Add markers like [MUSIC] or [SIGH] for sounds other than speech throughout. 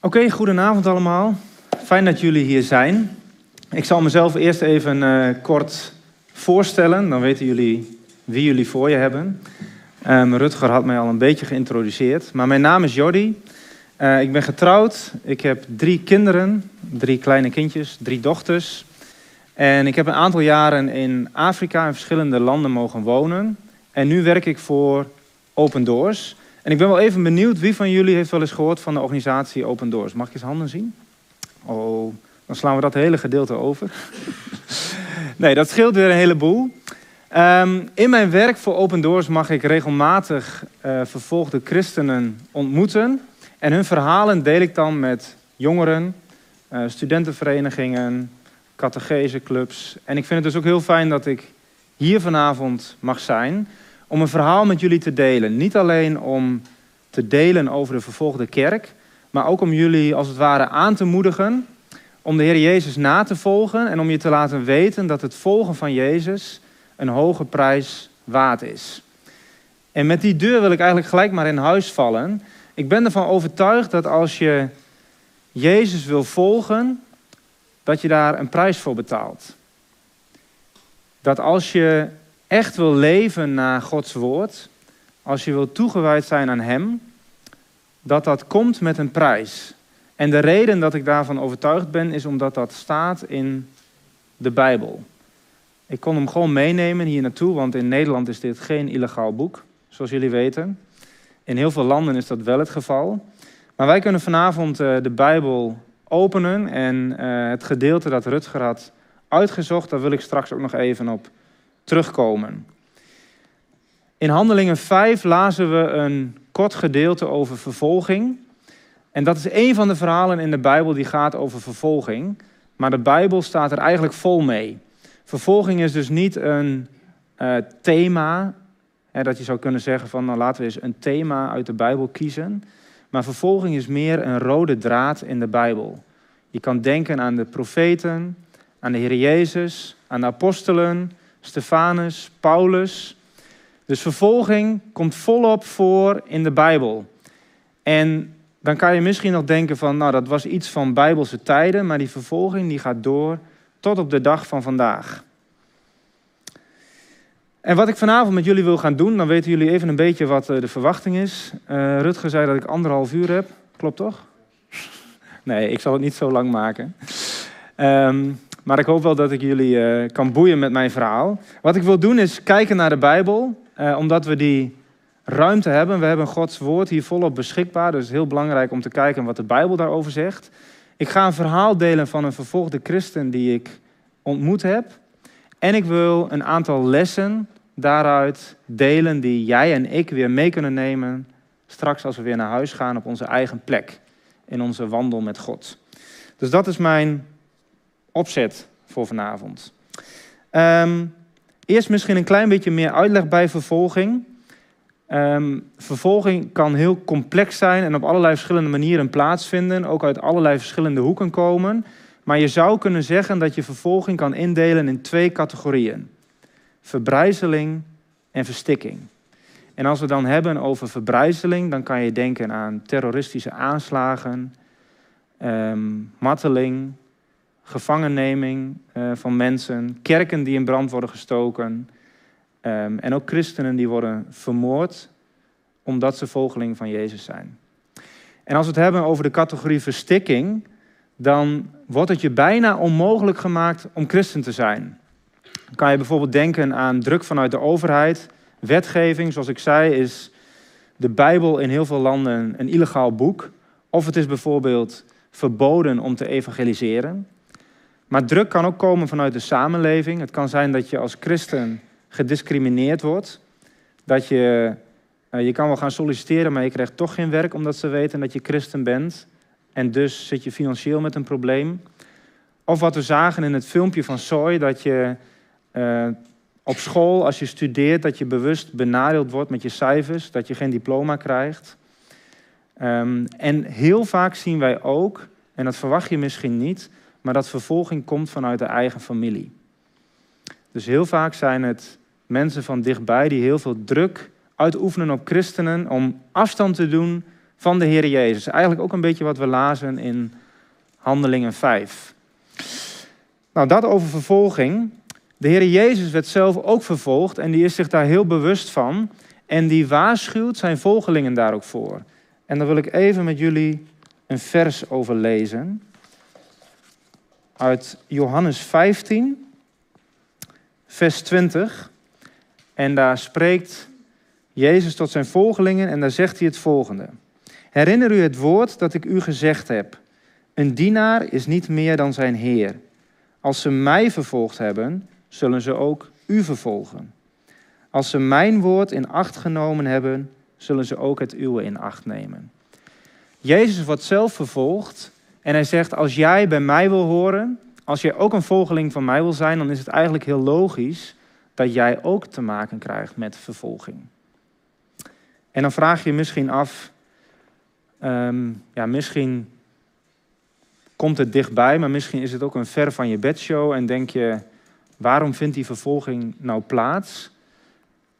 Oké, goedenavond allemaal. Fijn dat jullie hier zijn. Ik zal mezelf eerst even uh, kort voorstellen, dan weten jullie wie jullie voor je hebben. Um, Rutger had mij al een beetje geïntroduceerd, maar mijn naam is Jordi. Uh, ik ben getrouwd, ik heb drie kinderen, drie kleine kindjes, drie dochters. En ik heb een aantal jaren in Afrika in verschillende landen mogen wonen. En nu werk ik voor Open Doors. En ik ben wel even benieuwd, wie van jullie heeft wel eens gehoord van de organisatie Open Doors? Mag ik eens handen zien? Oh, dan slaan we dat hele gedeelte over. [LAUGHS] nee, dat scheelt weer een heleboel. Um, in mijn werk voor Open Doors mag ik regelmatig uh, vervolgde christenen ontmoeten. En hun verhalen deel ik dan met jongeren, uh, studentenverenigingen, catecheseclubs. En ik vind het dus ook heel fijn dat ik hier vanavond mag zijn om een verhaal met jullie te delen. Niet alleen om te delen over de vervolgde kerk, maar ook om jullie als het ware aan te moedigen om de Heer Jezus na te volgen en om je te laten weten dat het volgen van Jezus een hoge prijs waard is. En met die deur wil ik eigenlijk gelijk maar in huis vallen. Ik ben ervan overtuigd dat als je Jezus wil volgen, dat je daar een prijs voor betaalt. Dat als je echt wil leven naar Gods woord, als je wil toegewijd zijn aan Hem, dat dat komt met een prijs. En de reden dat ik daarvan overtuigd ben, is omdat dat staat in de Bijbel. Ik kon hem gewoon meenemen hier naartoe, want in Nederland is dit geen illegaal boek, zoals jullie weten. In heel veel landen is dat wel het geval. Maar wij kunnen vanavond uh, de Bijbel openen en uh, het gedeelte dat Rutger had uitgezocht, daar wil ik straks ook nog even op terugkomen. In Handelingen 5 lazen we een kort gedeelte over vervolging. En dat is een van de verhalen in de Bijbel die gaat over vervolging. Maar de Bijbel staat er eigenlijk vol mee. Vervolging is dus niet een uh, thema, hè, dat je zou kunnen zeggen van nou laten we eens een thema uit de Bijbel kiezen. Maar vervolging is meer een rode draad in de Bijbel. Je kan denken aan de profeten, aan de Heer Jezus, aan de apostelen, Stefanus, Paulus. Dus vervolging komt volop voor in de Bijbel. En dan kan je misschien nog denken van, nou dat was iets van bijbelse tijden, maar die vervolging die gaat door tot op de dag van vandaag. En wat ik vanavond met jullie wil gaan doen, dan weten jullie even een beetje wat eh, de verwachting is. Uh, Rutger zei dat ik anderhalf uur heb, klopt toch? [LAUGHS] Nee, ik zal het niet zo lang maken. Um, maar ik hoop wel dat ik jullie uh, kan boeien met mijn verhaal. Wat ik wil doen is kijken naar de Bijbel, uh, omdat we die ruimte hebben. We hebben Gods woord hier volop beschikbaar. Dus heel belangrijk om te kijken wat de Bijbel daarover zegt. Ik ga een verhaal delen van een vervolgde christen die ik ontmoet heb. En ik wil een aantal lessen daaruit delen die jij en ik weer mee kunnen nemen. Straks als we weer naar huis gaan op onze eigen plek. In onze wandel met God. Dus dat is mijn opzet voor vanavond. Um, eerst misschien een klein beetje meer uitleg bij vervolging. Um, vervolging kan heel complex zijn en op allerlei verschillende manieren plaatsvinden, ook uit allerlei verschillende hoeken komen. Maar je zou kunnen zeggen dat je vervolging kan indelen in twee categorieën: verbrijzeling en verstikking. En als we dan hebben over verbrijzeling, dan kan je denken aan terroristische aanslagen, um, marteling, gevangenneming uh, van mensen, kerken die in brand worden gestoken um, en ook christenen die worden vermoord omdat ze volgeling van Jezus zijn. En als we het hebben over de categorie verstikking, dan wordt het je bijna onmogelijk gemaakt om christen te zijn. Dan kan je bijvoorbeeld denken aan druk vanuit de overheid, wetgeving, zoals ik zei, is de Bijbel in heel veel landen een illegaal boek. Of het is bijvoorbeeld verboden om te evangeliseren. Maar druk kan ook komen vanuit de samenleving. Het kan zijn dat je als christen gediscrimineerd wordt. Dat je, uh, je kan wel gaan solliciteren, maar je krijgt toch geen werk omdat ze weten dat je christen bent. En dus zit je financieel met een probleem. Of wat we zagen in het filmpje van Soy, dat je uh, op school, als je studeert, dat je bewust benadeeld wordt met je cijfers, dat je geen diploma krijgt. Um, en heel vaak zien wij ook, en dat verwacht je misschien niet, maar dat vervolging komt vanuit de eigen familie. Dus heel vaak zijn het mensen van dichtbij die heel veel druk uitoefenen op christenen om afstand te doen van de Heer Jezus. Eigenlijk ook een beetje wat we lazen in Handelingen 5. Nou, dat over vervolging. De Heer Jezus werd zelf ook vervolgd en die is zich daar heel bewust van. En die waarschuwt zijn volgelingen daar ook voor. En daar wil ik even met jullie een vers over lezen. Uit Johannes 15, vers 20. En daar spreekt Jezus tot zijn volgelingen en daar zegt hij het volgende. Herinner u het woord dat ik u gezegd heb. Een dienaar is niet meer dan zijn Heer. Als ze mij vervolgd hebben, zullen ze ook u vervolgen. Als ze mijn woord in acht genomen hebben, zullen ze ook het uwe in acht nemen. Jezus wordt zelf vervolgd en hij zegt, als jij bij mij wil horen, als jij ook een volgeling van mij wil zijn, dan is het eigenlijk heel logisch dat jij ook te maken krijgt met vervolging. En dan vraag je misschien af, ehm, ja, misschien komt het dichtbij, maar misschien is het ook een ver van je bedshow en denk je, waarom vindt die vervolging nou plaats?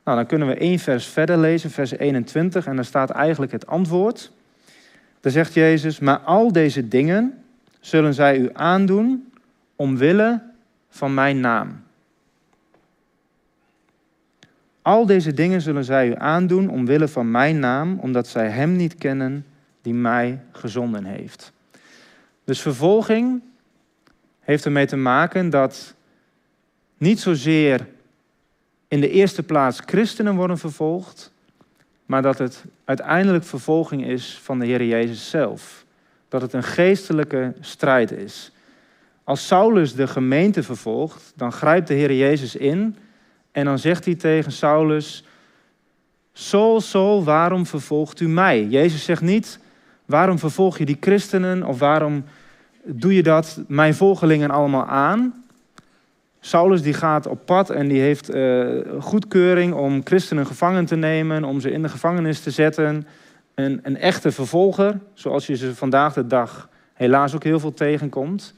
Nou, dan kunnen we één vers verder lezen, vers 21, en daar staat eigenlijk het antwoord. Daar zegt Jezus, maar al deze dingen zullen zij u aandoen omwille van mijn naam. Al deze dingen zullen zij u aandoen omwille van mijn naam, omdat zij Hem niet kennen die mij gezonden heeft. Dus vervolging heeft ermee te maken dat niet zozeer in de eerste plaats christenen worden vervolgd, maar dat het uiteindelijk vervolging is van de Heer Jezus zelf. Dat het een geestelijke strijd is. Als Saulus de gemeente vervolgt, dan grijpt de Heer Jezus in en dan zegt hij tegen Saulus: Saul, Saul, waarom vervolgt u mij? Jezus zegt niet: waarom vervolg je die christenen of waarom doe je dat mijn volgelingen allemaal aan? Saulus die gaat op pad en die heeft uh, goedkeuring om christenen gevangen te nemen, om ze in de gevangenis te zetten. Een, een echte vervolger, zoals je ze vandaag de dag helaas ook heel veel tegenkomt.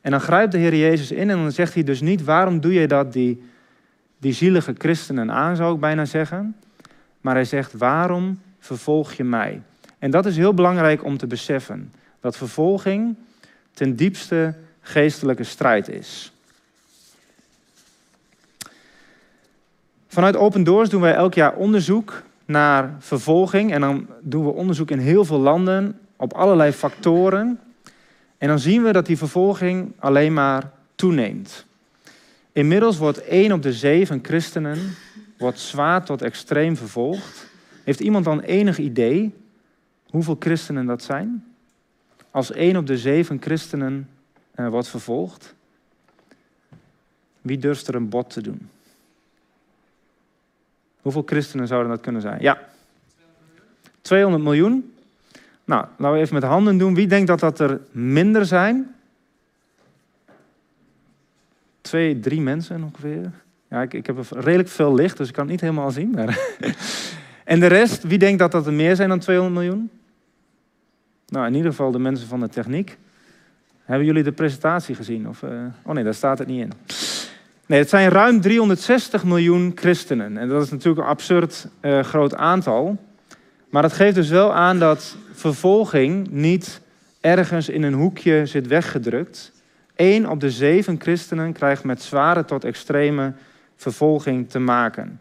En dan grijpt de Heer Jezus in en dan zegt hij dus niet, waarom doe je dat die, die zielige christenen aan, zou ik bijna zeggen. Maar hij zegt, waarom vervolg je mij? En dat is heel belangrijk om te beseffen. Dat vervolging ten diepste geestelijke strijd is. Vanuit Open Doors doen wij elk jaar onderzoek naar vervolging. En dan doen we onderzoek in heel veel landen op allerlei factoren. En dan zien we dat die vervolging alleen maar toeneemt. Inmiddels wordt één op de zeven christenen wordt zwaar tot extreem vervolgd. Heeft iemand dan enig idee hoeveel christenen dat zijn? Als één op de zeven christenen uh, wordt vervolgd, wie durft er een bod te doen? Hoeveel christenen zouden dat kunnen zijn? Ja. 200 miljoen. Nou, laten we even met handen doen. Wie denkt dat dat er minder zijn? Twee, drie mensen ongeveer. Ja, ik, ik heb redelijk veel licht, dus ik kan het niet helemaal zien. Maar [LAUGHS] en de rest, wie denkt dat dat er meer zijn dan 200 miljoen? Nou, in ieder geval de mensen van de techniek. Hebben jullie de presentatie gezien? Of, uh... Oh nee, daar staat het niet in. Nee, het zijn ruim 360 miljoen christenen. En dat is natuurlijk een absurd uh, groot aantal. Maar dat geeft dus wel aan dat vervolging niet ergens in een hoekje zit weggedrukt. Eén op de zeven christenen krijgt met zware tot extreme vervolging te maken.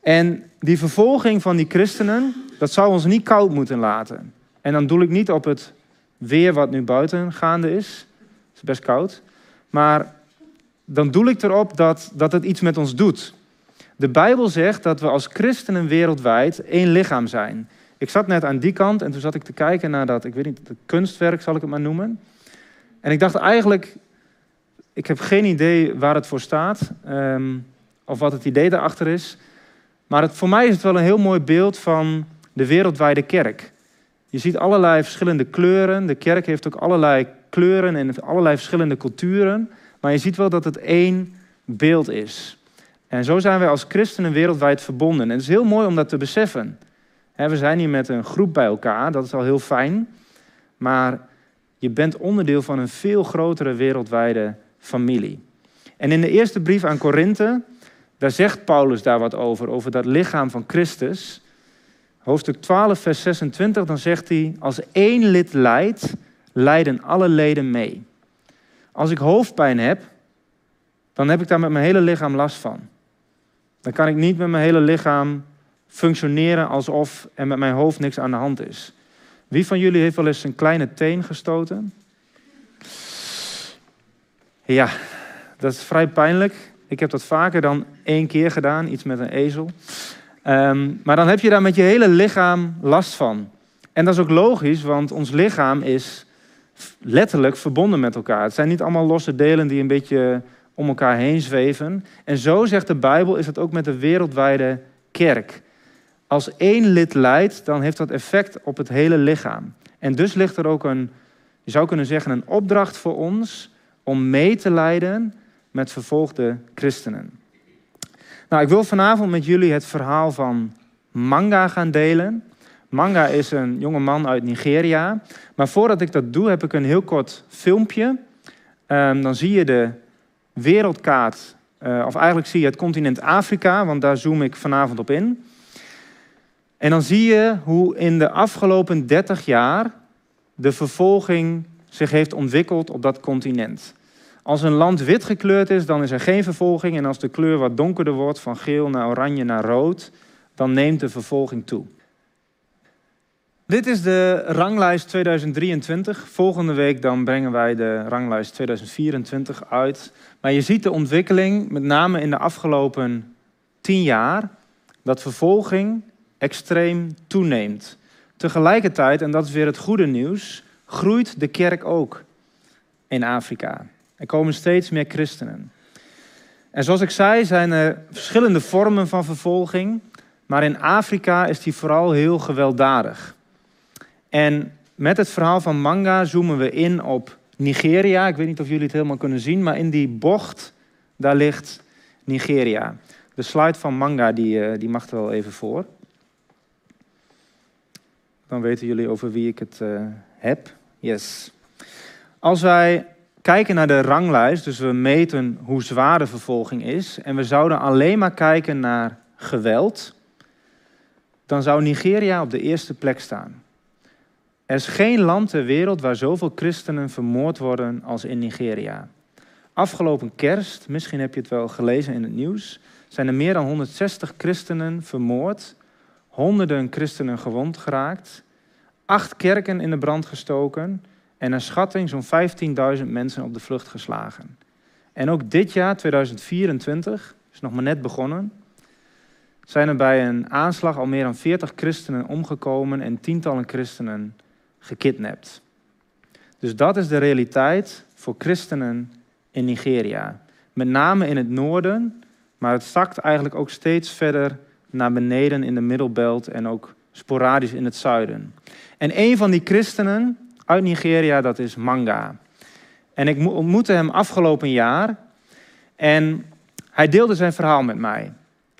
En die vervolging van die christenen, dat zou ons niet koud moeten laten. En dan doe ik niet op het weer wat nu buiten gaande is. Het is best koud. Maar dan doe ik erop dat, dat het iets met ons doet. De Bijbel zegt dat we als christenen wereldwijd één lichaam zijn. Ik zat net aan die kant en toen zat ik te kijken naar dat, ik weet niet, kunstwerk zal ik het maar noemen. En ik dacht eigenlijk, ik heb geen idee waar het voor staat um, of wat het idee daarachter is. Maar het, voor mij is het wel een heel mooi beeld van de wereldwijde kerk. Je ziet allerlei verschillende kleuren. De kerk heeft ook allerlei kleuren en allerlei verschillende culturen. Maar je ziet wel dat het één beeld is. En zo zijn wij als christenen wereldwijd verbonden. En het is heel mooi om dat te beseffen. We zijn hier met een groep bij elkaar, dat is al heel fijn. Maar je bent onderdeel van een veel grotere wereldwijde familie. En in de eerste brief aan Korinthe, daar zegt Paulus daar wat over, over dat lichaam van Christus. hoofdstuk 12, vers 26, dan zegt hij: Als één lid lijdt, lijden alle leden mee. Als ik hoofdpijn heb, dan heb ik daar met mijn hele lichaam last van. Dan kan ik niet met mijn hele lichaam functioneren alsof er met mijn hoofd niks aan de hand is. Wie van jullie heeft wel eens een kleine teen gestoten? Ja, dat is vrij pijnlijk. Ik heb dat vaker dan één keer gedaan, iets met een ezel. Ehm, maar dan heb je daar met je hele lichaam last van. En dat is ook logisch, want ons lichaam is letterlijk verbonden met elkaar. Het zijn niet allemaal losse delen die een beetje om elkaar heen zweven. En zo zegt de Bijbel, is het ook met de wereldwijde kerk. Als één lid lijdt, dan heeft dat effect op het hele lichaam. En dus ligt er ook een, je zou kunnen zeggen, een opdracht voor ons om mee te lijden met vervolgde christenen. Nou, ik wil vanavond met jullie het verhaal van Manga gaan delen. Manga is een jonge man uit Nigeria. Maar voordat ik dat doe, heb ik een heel kort filmpje. Um, dan zie je de wereldkaart, uh, of eigenlijk zie je het continent Afrika, want daar zoom ik vanavond op in. En dan zie je hoe in de afgelopen 30 jaar de vervolging zich heeft ontwikkeld op dat continent. Als een land wit gekleurd is, dan is er geen vervolging. En als de kleur wat donkerder wordt, van geel naar oranje naar rood, dan neemt de vervolging toe. Dit is de ranglijst 2023. Volgende week dan brengen wij de ranglijst 2024 uit. Maar je ziet de ontwikkeling, met name in de afgelopen tien jaar, dat vervolging extreem toeneemt. Tegelijkertijd, en dat is weer het goede nieuws, groeit de kerk ook in Afrika. Er komen steeds meer christenen. En zoals ik zei, zijn er verschillende vormen van vervolging, maar in Afrika is die vooral heel gewelddadig. En met het verhaal van Manga zoomen we in op Nigeria. Ik weet niet of jullie het helemaal kunnen zien, maar in die bocht, daar ligt Nigeria. De slide van Manga, die, eh, die mag er wel even voor. Dan weten jullie over wie ik het uh, heb. Yes. Als wij kijken naar de ranglijst, dus we meten hoe zwaar de vervolging is, en we zouden alleen maar kijken naar geweld, dan zou Nigeria op de eerste plek staan. Er is geen land ter wereld waar zoveel christenen vermoord worden als in Nigeria. Afgelopen kerst, misschien heb je het wel gelezen in het nieuws, zijn er meer dan 160 christenen vermoord, honderden christenen gewond geraakt, acht kerken in de brand gestoken en een schatting zo'n 15.000 mensen op de vlucht geslagen. En ook dit jaar, 2024, is nog maar net begonnen, zijn er bij een aanslag al meer dan 40 christenen omgekomen en tientallen christenen gekidnapt. Dus dat is de realiteit voor christenen in Nigeria. Met name in het noorden, maar het zakt eigenlijk ook steeds verder naar beneden in de middelbelt en ook sporadisch in het zuiden. En een van die christenen uit Nigeria, dat is Manga. En ik ontmoette hem afgelopen jaar en hij deelde zijn verhaal met mij.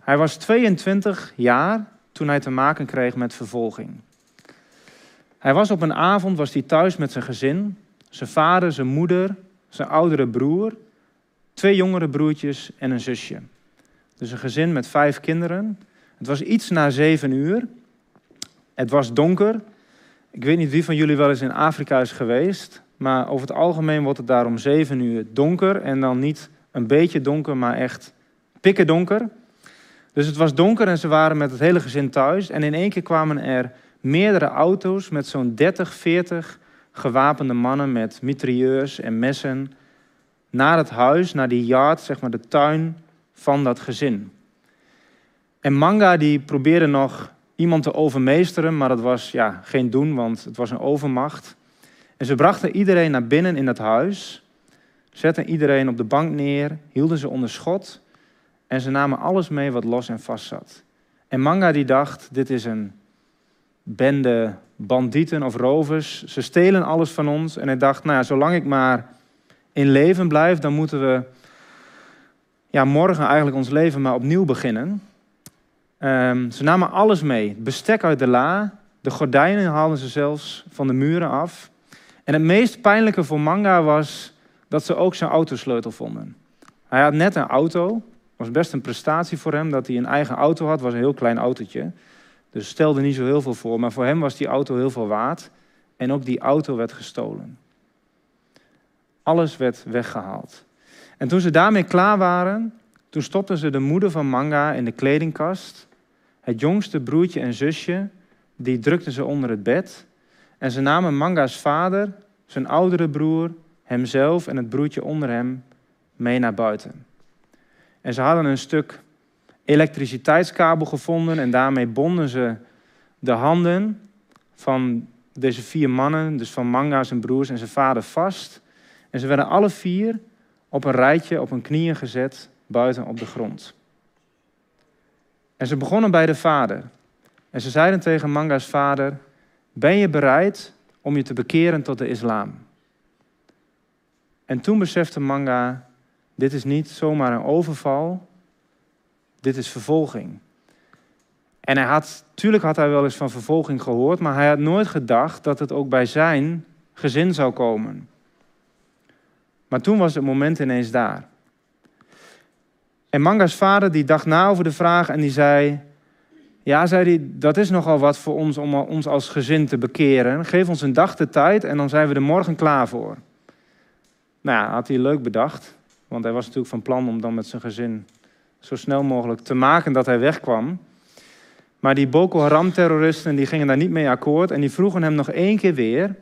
Hij was 22 jaar toen hij te maken kreeg met vervolging. Hij was op een avond was hij thuis met zijn gezin, zijn vader, zijn moeder, zijn oudere broer, twee jongere broertjes en een zusje. Dus een gezin met vijf kinderen. Het was iets na zeven uur. Het was donker. Ik weet niet wie van jullie wel eens in Afrika is geweest, maar over het algemeen wordt het daar om zeven uur donker en dan niet een beetje donker, maar echt pikken donker. Dus het was donker en ze waren met het hele gezin thuis en in één keer kwamen er meerdere auto's met zo'n 30, 40 gewapende mannen met mitrailleurs en messen naar het huis, naar die yard, zeg maar de tuin van dat gezin. En Manga die probeerde nog iemand te overmeesteren, maar dat was ja, geen doen, want het was een overmacht. En ze brachten iedereen naar binnen in dat huis, zetten iedereen op de bank neer, hielden ze onder schot en ze namen alles mee wat los en vast zat. En Manga die dacht, dit is een bende bandieten of rovers. Ze stelen alles van ons. En hij dacht, nou ja, zolang ik maar in leven blijf, dan moeten we ja, morgen eigenlijk ons leven maar opnieuw beginnen. Um, ze namen alles mee. Bestek uit de la. De gordijnen haalden ze zelfs van de muren af. En het meest pijnlijke voor Manga was dat ze ook zijn autosleutel vonden. Hij had net een auto. Was best een prestatie voor hem dat hij een eigen auto had. Was een heel klein autootje. Dus stelde niet zo heel veel voor, maar voor hem was die auto heel veel waard. En ook die auto werd gestolen. Alles werd weggehaald. En toen ze daarmee klaar waren, toen stopten ze de moeder van Manga in de kledingkast. Het jongste broertje en zusje, die drukten ze onder het bed. En ze namen Manga's vader, zijn oudere broer, hemzelf en het broertje onder hem mee naar buiten. En ze hadden een stuk elektriciteitskabel gevonden en daarmee bonden ze de handen van deze vier mannen, dus van Manga, zijn broers en zijn vader, vast. En ze werden alle vier op een rijtje op hun knieën gezet buiten op de grond. En ze begonnen bij de vader. En ze zeiden tegen Manga's vader: Ben je bereid om je te bekeren tot de islam? En toen besefte Manga: Dit is niet zomaar een overval, dit is vervolging. En hij had, tuurlijk had hij wel eens van vervolging gehoord, maar hij had nooit gedacht dat het ook bij zijn gezin zou komen. Maar toen was het moment ineens daar. En Manga's vader die dacht na over de vraag en die zei: Ja, zei hij, dat is nogal wat voor ons om ons als gezin te bekeren. Geef ons een dag de tijd en dan zijn we er morgen klaar voor. Nou ja, had hij leuk bedacht, want hij was natuurlijk van plan om dan met zijn gezin zo snel mogelijk te maken dat hij wegkwam. Maar die Boko Haram-terroristen gingen daar niet mee akkoord en die vroegen hem nog één keer weer: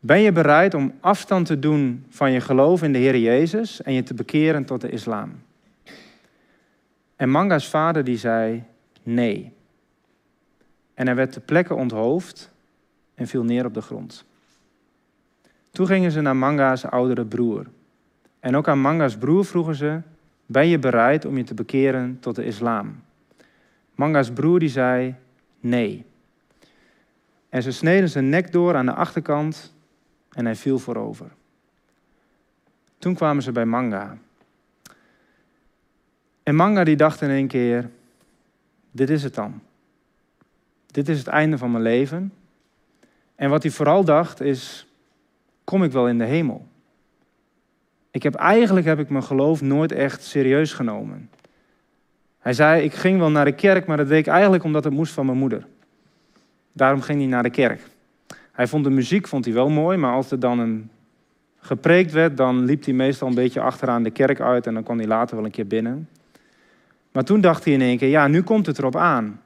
Ben je bereid om afstand te doen van je geloof in de Heer Jezus en je te bekeren tot de islam? En Manga's vader die zei nee. En hij werd ter plekke onthoofd en viel neer op de grond. Toen gingen ze naar Manga's oudere broer. En ook aan Manga's broer vroegen ze: Ben je bereid om je te bekeren tot de islam? Manga's broer die zei nee. En ze sneden zijn nek door aan de achterkant en hij viel voorover. Toen kwamen ze bij Manga. En Manga die dacht in één keer, dit is het dan. Dit is het einde van mijn leven. En wat hij vooral dacht is, kom ik wel in de hemel? Ik heb, eigenlijk heb ik mijn geloof nooit echt serieus genomen. Hij zei, ik ging wel naar de kerk, maar dat deed ik eigenlijk omdat het moest van mijn moeder. Daarom ging hij naar de kerk. Hij vond de muziek vond hij wel mooi, maar als er dan een gepreekt werd, dan liep hij meestal een beetje achteraan de kerk uit en dan kwam hij later wel een keer binnen. Maar toen dacht hij in één keer, ja, nu komt het erop aan.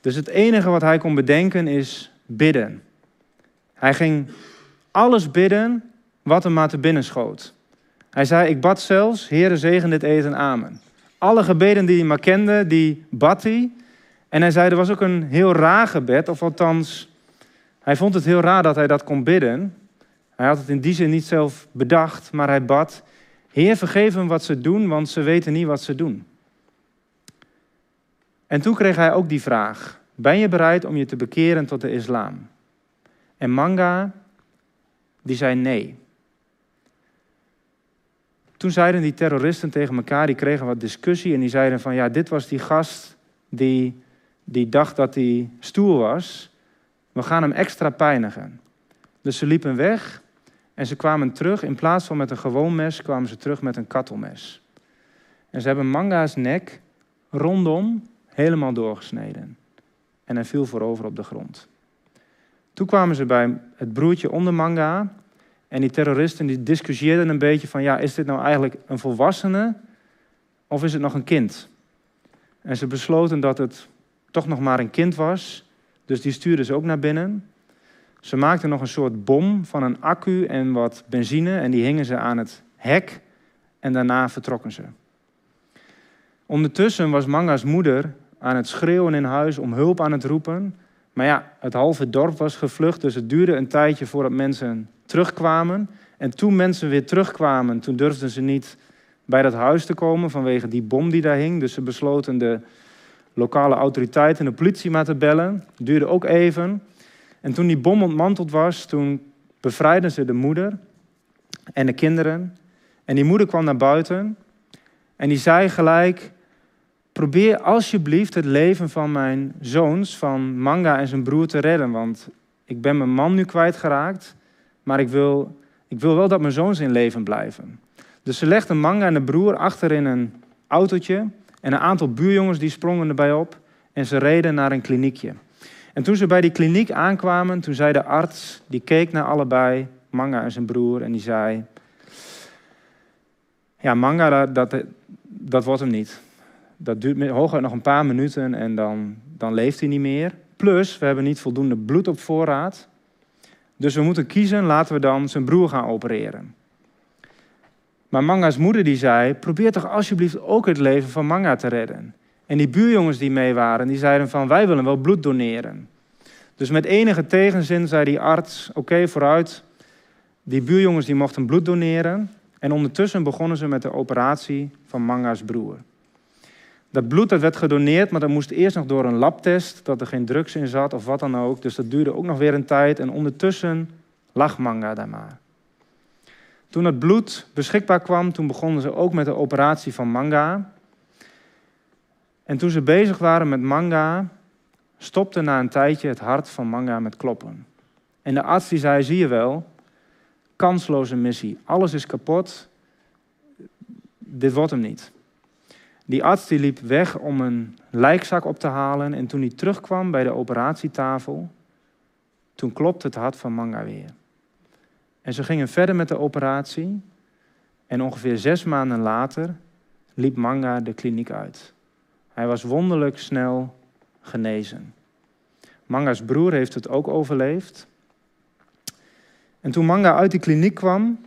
Dus het enige wat hij kon bedenken is bidden. Hij ging alles bidden wat hem maar te binnen schoot. Hij zei, ik bad zelfs, Heere zegen dit eten, amen. Alle gebeden die hij maar kende, die bad hij. En hij zei, er was ook een heel raar gebed, of althans, hij vond het heel raar dat hij dat kon bidden. Hij had het in die zin niet zelf bedacht, maar hij bad, Heer vergeef hem wat ze doen, want ze weten niet wat ze doen. En toen kreeg hij ook die vraag, ben je bereid om je te bekeren tot de islam? En Manga, die zei nee. Toen zeiden die terroristen tegen elkaar, die kregen wat discussie en die zeiden van ja, dit was die gast die, die dacht dat hij stoer was. We gaan hem extra pijnigen. Dus ze liepen weg en ze kwamen terug. In plaats van met een gewoon mes, kwamen ze terug met een kattelmes. En ze hebben Manga's nek rondom helemaal doorgesneden. En hij viel voorover op de grond. Toen kwamen ze bij het broertje onder Manga en die terroristen die discussieerden een beetje van, ja, is dit nou eigenlijk een volwassene of is het nog een kind? En ze besloten dat het toch nog maar een kind was, dus die stuurden ze ook naar binnen. Ze maakten nog een soort bom van een accu en wat benzine en die hingen ze aan het hek en daarna vertrokken ze. Ondertussen was Manga's moeder aan het schreeuwen in huis, om hulp aan het roepen. Maar ja, het halve dorp was gevlucht, dus het duurde een tijdje voordat mensen terugkwamen. En toen mensen weer terugkwamen, toen durfden ze niet bij dat huis te komen vanwege die bom die daar hing. Dus ze besloten de lokale autoriteiten en de politie maar te bellen. Het duurde ook even. En toen die bom ontmanteld was, toen bevrijden ze de moeder en de kinderen. En die moeder kwam naar buiten en die zei gelijk: Probeer alsjeblieft het leven van mijn zoons, van Manga en zijn broer, te redden. Want ik ben mijn man nu kwijtgeraakt. Maar ik wil, ik wil wel dat mijn zoons in leven blijven. Dus ze legde Manga en de broer achter in een autootje. En een aantal buurjongens die sprongen erbij op en ze reden naar een kliniekje. En toen ze bij die kliniek aankwamen, toen zei de arts, die keek naar allebei, Manga en zijn broer, en die zei: Ja, Manga, dat, dat wordt hem niet. Dat duurt hooguit nog een paar minuten en dan, dan leeft hij niet meer. Plus, we hebben niet voldoende bloed op voorraad. Dus we moeten kiezen, laten we dan zijn broer gaan opereren. Maar Manga's moeder die zei, probeer toch alsjeblieft ook het leven van Manga te redden. En die buurjongens die mee waren, die zeiden van wij willen wel bloed doneren. Dus met enige tegenzin zei die arts, oké vooruit. Die buurjongens die mochten bloed doneren. En ondertussen begonnen ze met de operatie van Manga's broer. Dat bloed dat werd gedoneerd, maar dat moest eerst nog door een labtest, dat er geen drugs in zat of wat dan ook. Dus dat duurde ook nog weer een tijd. En ondertussen lag Manga daar maar. Toen het bloed beschikbaar kwam, toen begonnen ze ook met de operatie van Manga. En toen ze bezig waren met Manga, stopte na een tijdje het hart van Manga met kloppen. En de arts die zei, zie je wel, kansloze missie. Alles is kapot. Dit wordt hem niet. Die arts die liep weg om een lijkzak op te halen. En toen hij terugkwam bij de operatietafel, toen klopte het hart van Manga weer. En ze gingen verder met de operatie. En ongeveer zes maanden later liep Manga de kliniek uit. Hij was wonderlijk snel genezen. Manga's broer heeft het ook overleefd. En toen Manga uit die kliniek kwam,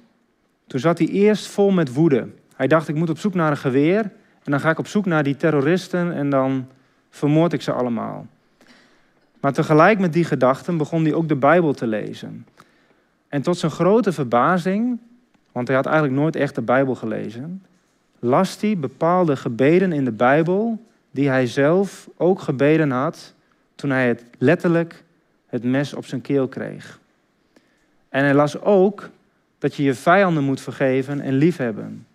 toen zat hij eerst vol met woede. Hij dacht, ik moet op zoek naar een geweer en dan ga ik op zoek naar die terroristen en dan vermoord ik ze allemaal. Maar tegelijk met die gedachten begon hij ook de Bijbel te lezen. En tot zijn grote verbazing, want hij had eigenlijk nooit echt de Bijbel gelezen, las hij bepaalde gebeden in de Bijbel die hij zelf ook gebeden had toen hij het letterlijk het mes op zijn keel kreeg. En hij las ook dat je je vijanden moet vergeven en liefhebben.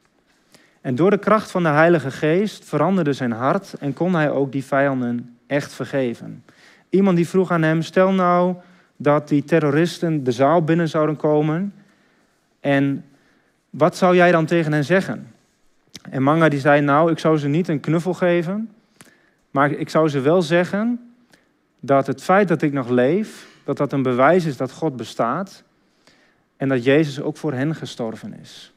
En door de kracht van de Heilige Geest veranderde zijn hart en kon hij ook die vijanden echt vergeven. Iemand die vroeg aan hem: stel nou dat die terroristen de zaal binnen zouden komen en wat zou jij dan tegen hen zeggen? En Manga die zei: nou, ik zou ze niet een knuffel geven, maar ik zou ze wel zeggen dat het feit dat ik nog leef, dat dat een bewijs is dat God bestaat en dat Jezus ook voor hen gestorven is.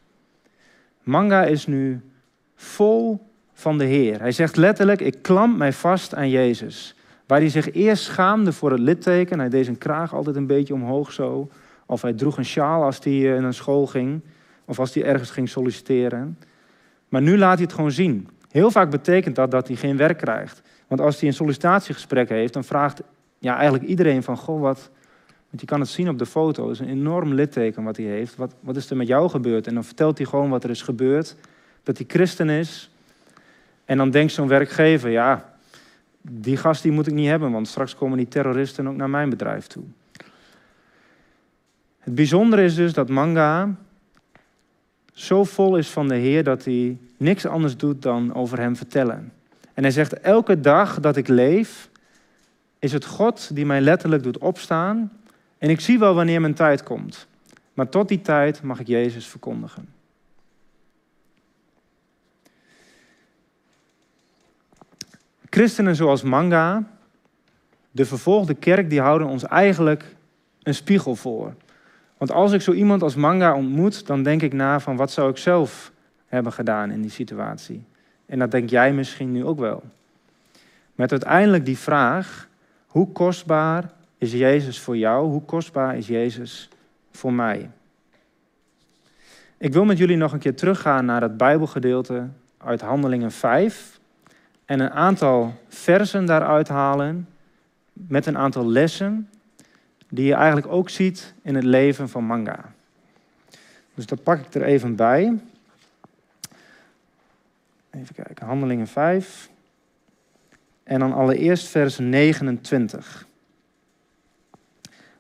Manga is nu vol van de Heer. Hij zegt letterlijk, ik klamp mij vast aan Jezus. Waar hij zich eerst schaamde voor het litteken, hij deed zijn kraag altijd een beetje omhoog zo. Of hij droeg een sjaal als hij eh, naar school ging, of als hij ergens ging solliciteren. Maar nu laat hij het gewoon zien. Heel vaak betekent dat dat hij geen werk krijgt. Want als hij een sollicitatiegesprek heeft, dan vraagt ja, eigenlijk iedereen van, goh, wat, want je kan het zien op de foto, is een enorm litteken wat hij heeft. Wat, wat is er met jou gebeurd? En dan vertelt hij gewoon wat er is gebeurd, dat hij christen is. En dan denkt zo'n werkgever, ja, die gast die moet ik niet hebben, want straks komen die terroristen ook naar mijn bedrijf toe. Het bijzondere is dus dat Manga zo vol is van de Heer dat hij niks anders doet dan over hem vertellen. En hij zegt, elke dag dat ik leef, is het God die mij letterlijk doet opstaan. En ik zie wel wanneer mijn tijd komt. Maar tot die tijd mag ik Jezus verkondigen. Christenen zoals Manga, de vervolgde kerk, die houden ons eigenlijk een spiegel voor. Want als ik zo iemand als Manga ontmoet, dan denk ik na van wat zou ik zelf hebben gedaan in die situatie. En dat denk jij misschien nu ook wel. Met uiteindelijk die vraag, hoe kostbaar is Jezus voor jou? Hoe kostbaar is Jezus voor mij? Ik wil met jullie nog een keer teruggaan naar het Bijbelgedeelte uit Handelingen 5 en een aantal versen daaruit halen met een aantal lessen die je eigenlijk ook ziet in het leven van Manga. Dus dat pak ik er even bij. Even kijken, Handelingen 5. En dan allereerst vers 29.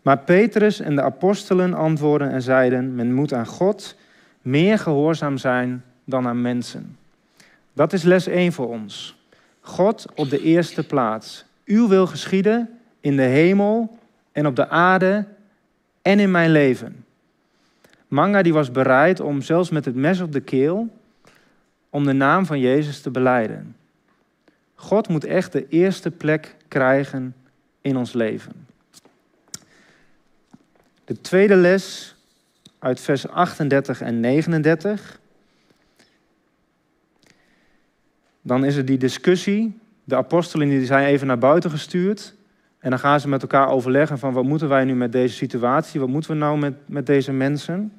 Maar Petrus en de apostelen antwoordden en zeiden: Men moet aan God meer gehoorzaam zijn dan aan mensen. Dat is les 1 voor ons. God op de eerste plaats. Uw wil geschieden in de hemel en op de aarde en in mijn leven. Manga die was bereid om zelfs met het mes op de keel om de naam van Jezus te beleiden. God moet echt de eerste plek krijgen in ons leven. De tweede les uit vers 38 en 39. Dan is er die discussie. De apostelen die zijn even naar buiten gestuurd. En dan gaan ze met elkaar overleggen van wat moeten wij nu met deze situatie? Wat moeten we nou met, met deze mensen?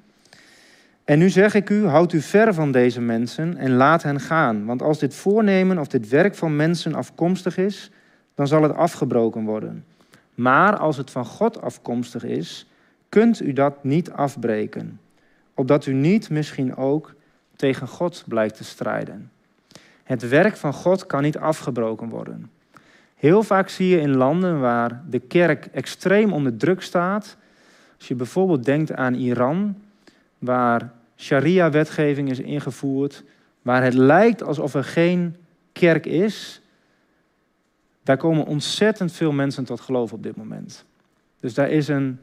En nu zeg ik u, houd u ver van deze mensen en laat hen gaan. Want als dit voornemen of dit werk van mensen afkomstig is, dan zal het afgebroken worden. Maar als het van God afkomstig is, kunt u dat niet afbreken. Opdat u niet misschien ook tegen God blijkt te strijden. Het werk van God kan niet afgebroken worden. Heel vaak zie je in landen waar de kerk extreem onder druk staat. Als je bijvoorbeeld denkt aan Iran, waar sharia-wetgeving is ingevoerd, waar het lijkt alsof er geen kerk is, daar komen ontzettend veel mensen tot geloof op dit moment. Dus daar is een,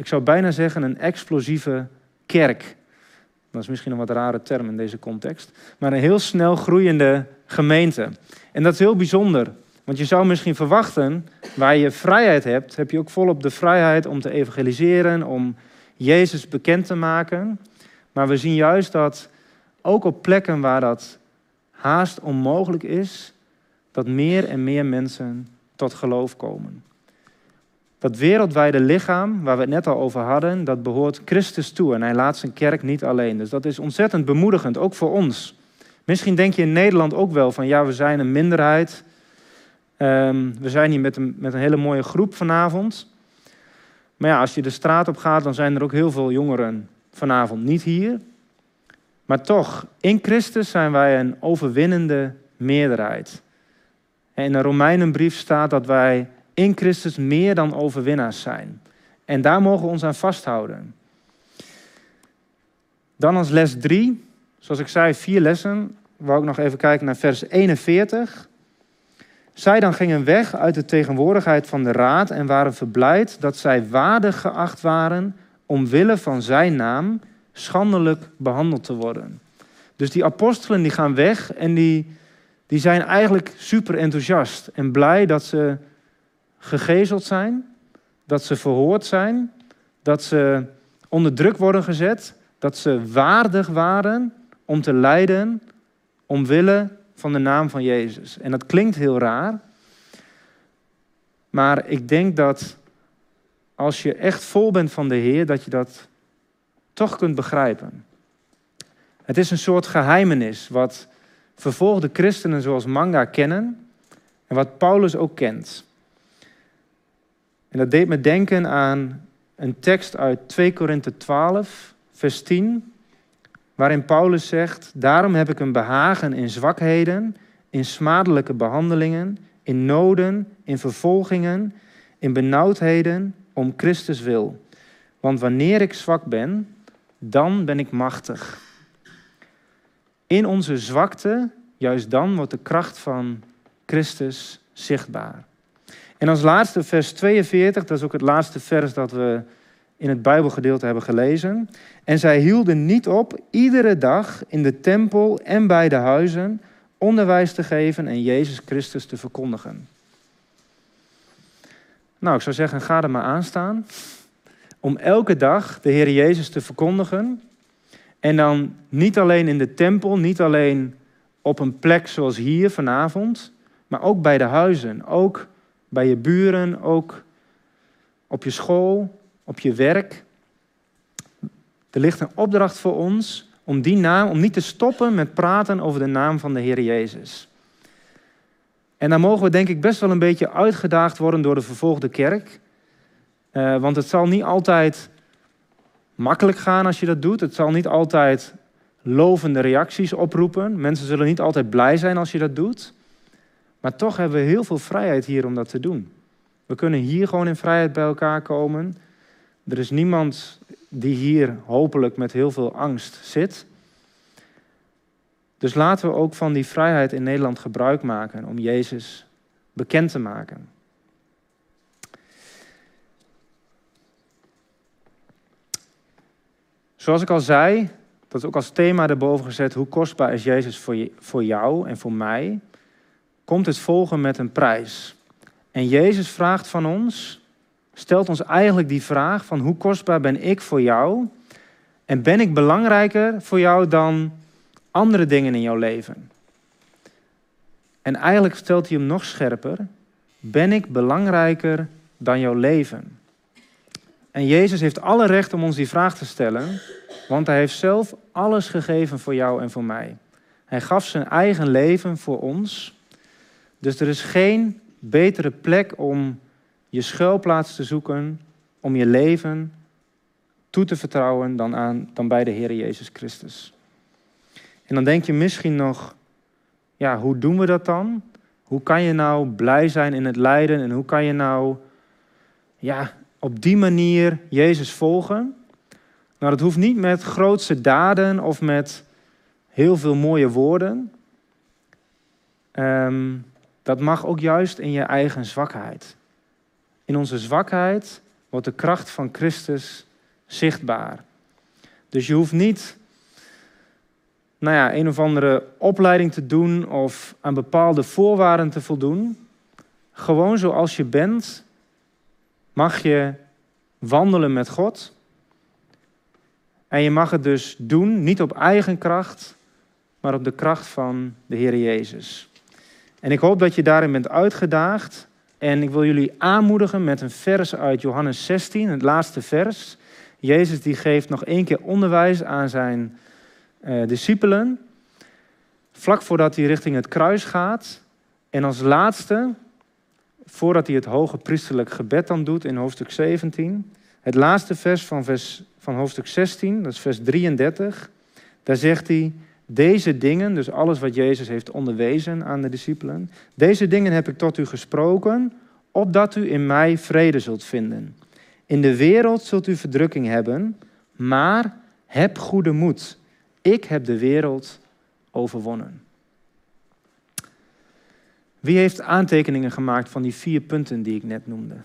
ik zou bijna zeggen, een explosieve kerk. Dat is misschien een wat rare term in deze context. Maar een heel snel groeiende gemeente. En dat is heel bijzonder. Want je zou misschien verwachten, waar je vrijheid hebt, heb je ook volop de vrijheid om te evangeliseren, om Jezus bekend te maken. Maar we zien juist dat ook op plekken waar dat haast onmogelijk is, dat meer en meer mensen tot geloof komen. Dat wereldwijde lichaam, waar we het net al over hadden, dat behoort Christus toe en hij laat zijn kerk niet alleen. Dus dat is ontzettend bemoedigend, ook voor ons. Misschien denk je in Nederland ook wel van ja, we zijn een minderheid. Um, we zijn hier met een, met een hele mooie groep vanavond. Maar ja, als je de straat op gaat, dan zijn er ook heel veel jongeren vanavond niet hier. Maar toch, in Christus zijn wij een overwinnende meerderheid. En in de Romeinenbrief staat dat wij in Christus meer dan overwinnaars zijn. En daar mogen we ons aan vasthouden. Dan als les 3, zoals ik zei, vier lessen. Wou ik nog even kijken naar vers 41. Zij dan gingen weg uit de tegenwoordigheid van de raad en waren verblijd dat zij waardig geacht waren omwille van zijn naam schandelijk behandeld te worden. Dus die apostelen die gaan weg en die, die zijn eigenlijk super enthousiast en blij dat ze gegezeld zijn, dat ze verhoord zijn, dat ze onder druk worden gezet, dat ze waardig waren om te lijden omwille van de naam van Jezus. En dat klinkt heel raar, maar ik denk dat als je echt vol bent van de Heer, dat je dat toch kunt begrijpen. Het is een soort geheimenis wat vervolgde christenen zoals Manga kennen en wat Paulus ook kent. En dat deed me denken aan een tekst uit 2 Korinthe 12, vers 10, waarin Paulus zegt: Daarom heb ik een behagen in zwakheden, in smadelijke behandelingen, in noden, in vervolgingen, in benauwdheden, om Christus wil. Want wanneer ik zwak ben, dan ben ik machtig. In onze zwakte, juist dan wordt de kracht van Christus zichtbaar. En als laatste vers 42, dat is ook het laatste vers dat we in het Bijbelgedeelte hebben gelezen. En zij hielden niet op iedere dag in de tempel en bij de huizen onderwijs te geven en Jezus Christus te verkondigen. Nou, ik zou zeggen, ga er maar aan staan. Om elke dag de Heer Jezus te verkondigen. En dan niet alleen in de tempel, niet alleen op een plek zoals hier vanavond, maar ook bij de huizen, ook bij je buren, ook op je school, op je werk. Er ligt een opdracht voor ons om die naam, om niet te stoppen met praten over de naam van de Heer Jezus. En dan mogen we denk ik best wel een beetje uitgedaagd worden door de vervolgde kerk. Uh, want het zal niet altijd makkelijk gaan als je dat doet. Het zal niet altijd lovende reacties oproepen. Mensen zullen niet altijd blij zijn als je dat doet. Maar toch hebben we heel veel vrijheid hier om dat te doen. We kunnen hier gewoon in vrijheid bij elkaar komen. Er is niemand die hier hopelijk met heel veel angst zit. Dus laten we ook van die vrijheid in Nederland gebruik maken om Jezus bekend te maken. Zoals ik al zei, dat is ook als thema erboven gezet, hoe kostbaar is Jezus voor, je, voor jou en voor mij? Komt het volgen met een prijs. En Jezus vraagt van ons, stelt ons eigenlijk die vraag van hoe kostbaar ben ik voor jou? En ben ik belangrijker voor jou dan andere dingen in jouw leven? En eigenlijk stelt hij hem nog scherper, ben ik belangrijker dan jouw leven? En Jezus heeft alle recht om ons die vraag te stellen, want hij heeft zelf alles gegeven voor jou en voor mij. Hij gaf zijn eigen leven voor ons. Dus er is geen betere plek om je schuilplaats te zoeken, om je leven toe te vertrouwen dan, aan, dan bij de Heer Jezus Christus. En dan denk je misschien nog, ja, hoe doen we dat dan? Hoe kan je nou blij zijn in het lijden en hoe kan je nou ja, op die manier Jezus volgen? Nou, dat hoeft niet met grootse daden of met heel veel mooie woorden. Ehm, dat mag ook juist in je eigen zwakheid. In onze zwakheid wordt de kracht van Christus zichtbaar. Dus je hoeft niet nou ja, een of andere opleiding te doen of aan bepaalde voorwaarden te voldoen. Gewoon zoals je bent, mag je wandelen met God. En je mag het dus doen, niet op eigen kracht, maar op de kracht van de Heer Jezus. En ik hoop dat je daarin bent uitgedaagd. En ik wil jullie aanmoedigen met een vers uit Johannes 16, het laatste vers. Jezus die geeft nog één keer onderwijs aan zijn uh, discipelen. Vlak voordat hij richting het kruis gaat. En als laatste, voordat hij het hoge priesterlijk gebed dan doet in hoofdstuk 17. Het laatste vers van, vers van hoofdstuk 16, dat is vers 33. Daar zegt hij, deze dingen, dus alles wat Jezus heeft onderwezen aan de discipelen, deze dingen heb ik tot u gesproken, opdat u in mij vrede zult vinden. In de wereld zult u verdrukking hebben, maar heb goede moed. Ik heb de wereld overwonnen. Wie heeft aantekeningen gemaakt van die vier punten die ik net noemde?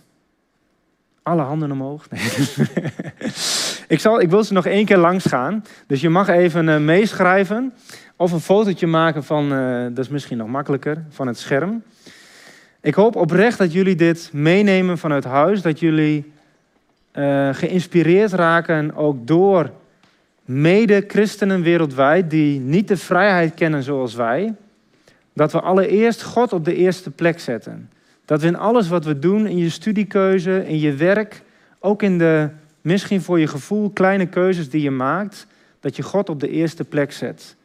Alle handen omhoog. Nee. [LAUGHS] ik, zal, ik wil ze nog één keer langs gaan. Dus je mag even uh, meeschrijven. Of een fotootje maken van, uh, dat is misschien nog makkelijker, van het scherm. Ik hoop oprecht dat jullie dit meenemen vanuit huis. Dat jullie uh, geïnspireerd raken ook door mede-christenen wereldwijd die niet de vrijheid kennen zoals wij. Dat we allereerst God op de eerste plek zetten. Dat we in alles wat we doen, in je studiekeuze, in je werk, ook in de misschien voor je gevoel kleine keuzes die je maakt, dat je God op de eerste plek zet.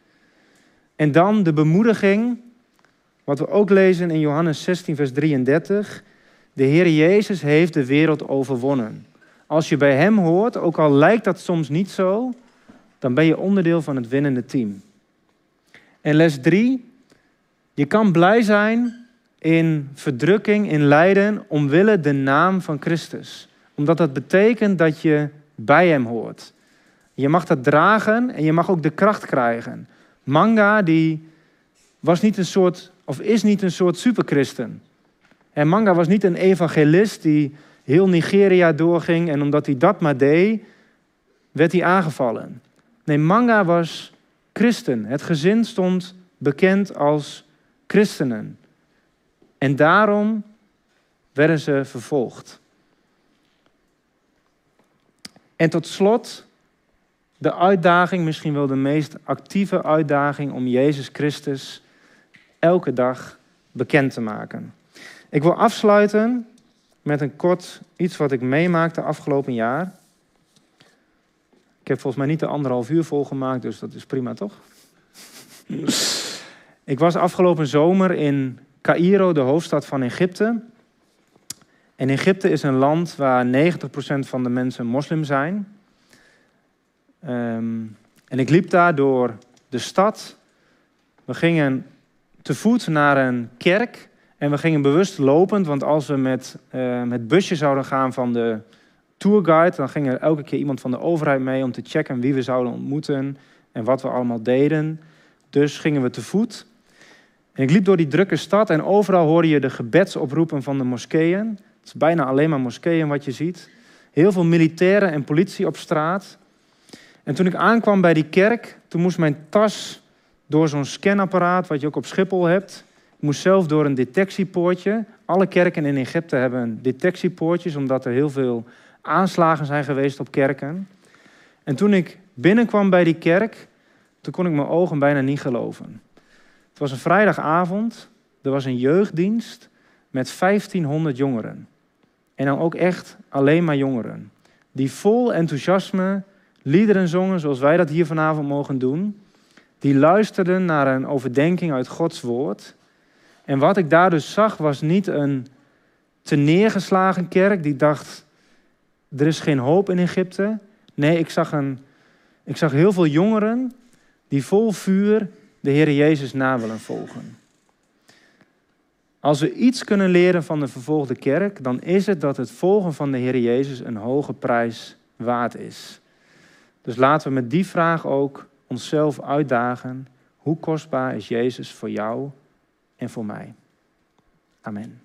En dan de bemoediging, wat we ook lezen in Johannes 16, vers 33. De Heer Jezus heeft de wereld overwonnen. Als je bij Hem hoort, ook al lijkt dat soms niet zo, dan ben je onderdeel van het winnende team. En les 3, je kan blij zijn in verdrukking, in lijden, omwille de naam van Christus. Omdat dat betekent dat je bij Hem hoort. Je mag dat dragen en je mag ook de kracht krijgen. Manga die was niet een soort, of is niet een soort superchristen. En Manga was niet een evangelist die heel Nigeria doorging en omdat hij dat maar deed, werd hij aangevallen. Nee, Manga was christen. Het gezin stond bekend als christenen. En daarom werden ze vervolgd. En tot slot de uitdaging, misschien wel de meest actieve uitdaging om Jezus Christus elke dag bekend te maken. Ik wil afsluiten met een kort iets wat ik meemaakte afgelopen jaar. Ik heb volgens mij niet de anderhalf uur volgemaakt, dus dat is prima toch? [LAUGHS] ik was afgelopen zomer in Cairo, de hoofdstad van Egypte. En Egypte is een land waar 90% van de mensen moslim zijn. Ehm, en ik liep daar door de stad. We gingen te voet naar een kerk. En we gingen bewust lopend, want als we met uh, het busje zouden gaan van de tourguide, dan ging er elke keer iemand van de overheid mee om te checken wie we zouden ontmoeten en wat we allemaal deden. Dus gingen we te voet. En ik liep door die drukke stad en overal hoorde je de gebedsoproepen van de moskeeën. Het is bijna alleen maar moskeeën wat je ziet. Heel veel militairen en politie op straat. En toen ik aankwam bij die kerk, toen moest mijn tas door zo'n scanapparaat, wat je ook op Schiphol hebt. Ik moest zelf door een detectiepoortje. Alle kerken in Egypte hebben detectiepoortjes, omdat er heel veel aanslagen zijn geweest op kerken. En toen ik binnenkwam bij die kerk, toen kon ik mijn ogen bijna niet geloven. Het was een vrijdagavond, er was een jeugddienst met 1500 jongeren. En dan ook echt alleen maar jongeren. Die vol enthousiasme liederen zongen zoals wij dat hier vanavond mogen doen. Die luisterden naar een overdenking uit Gods woord. En wat ik daar dus zag was niet een te neergeslagen kerk die dacht, er is geen hoop in Egypte. Nee, ik zag, een, ik zag heel veel jongeren die vol vuur de Heer Jezus na willen volgen. Als we iets kunnen leren van de vervolgde kerk, dan is het dat het volgen van de Heer Jezus een hoge prijs waard is. Dus laten we met die vraag ook onszelf uitdagen. Hoe kostbaar is Jezus voor jou en voor mij? Amen.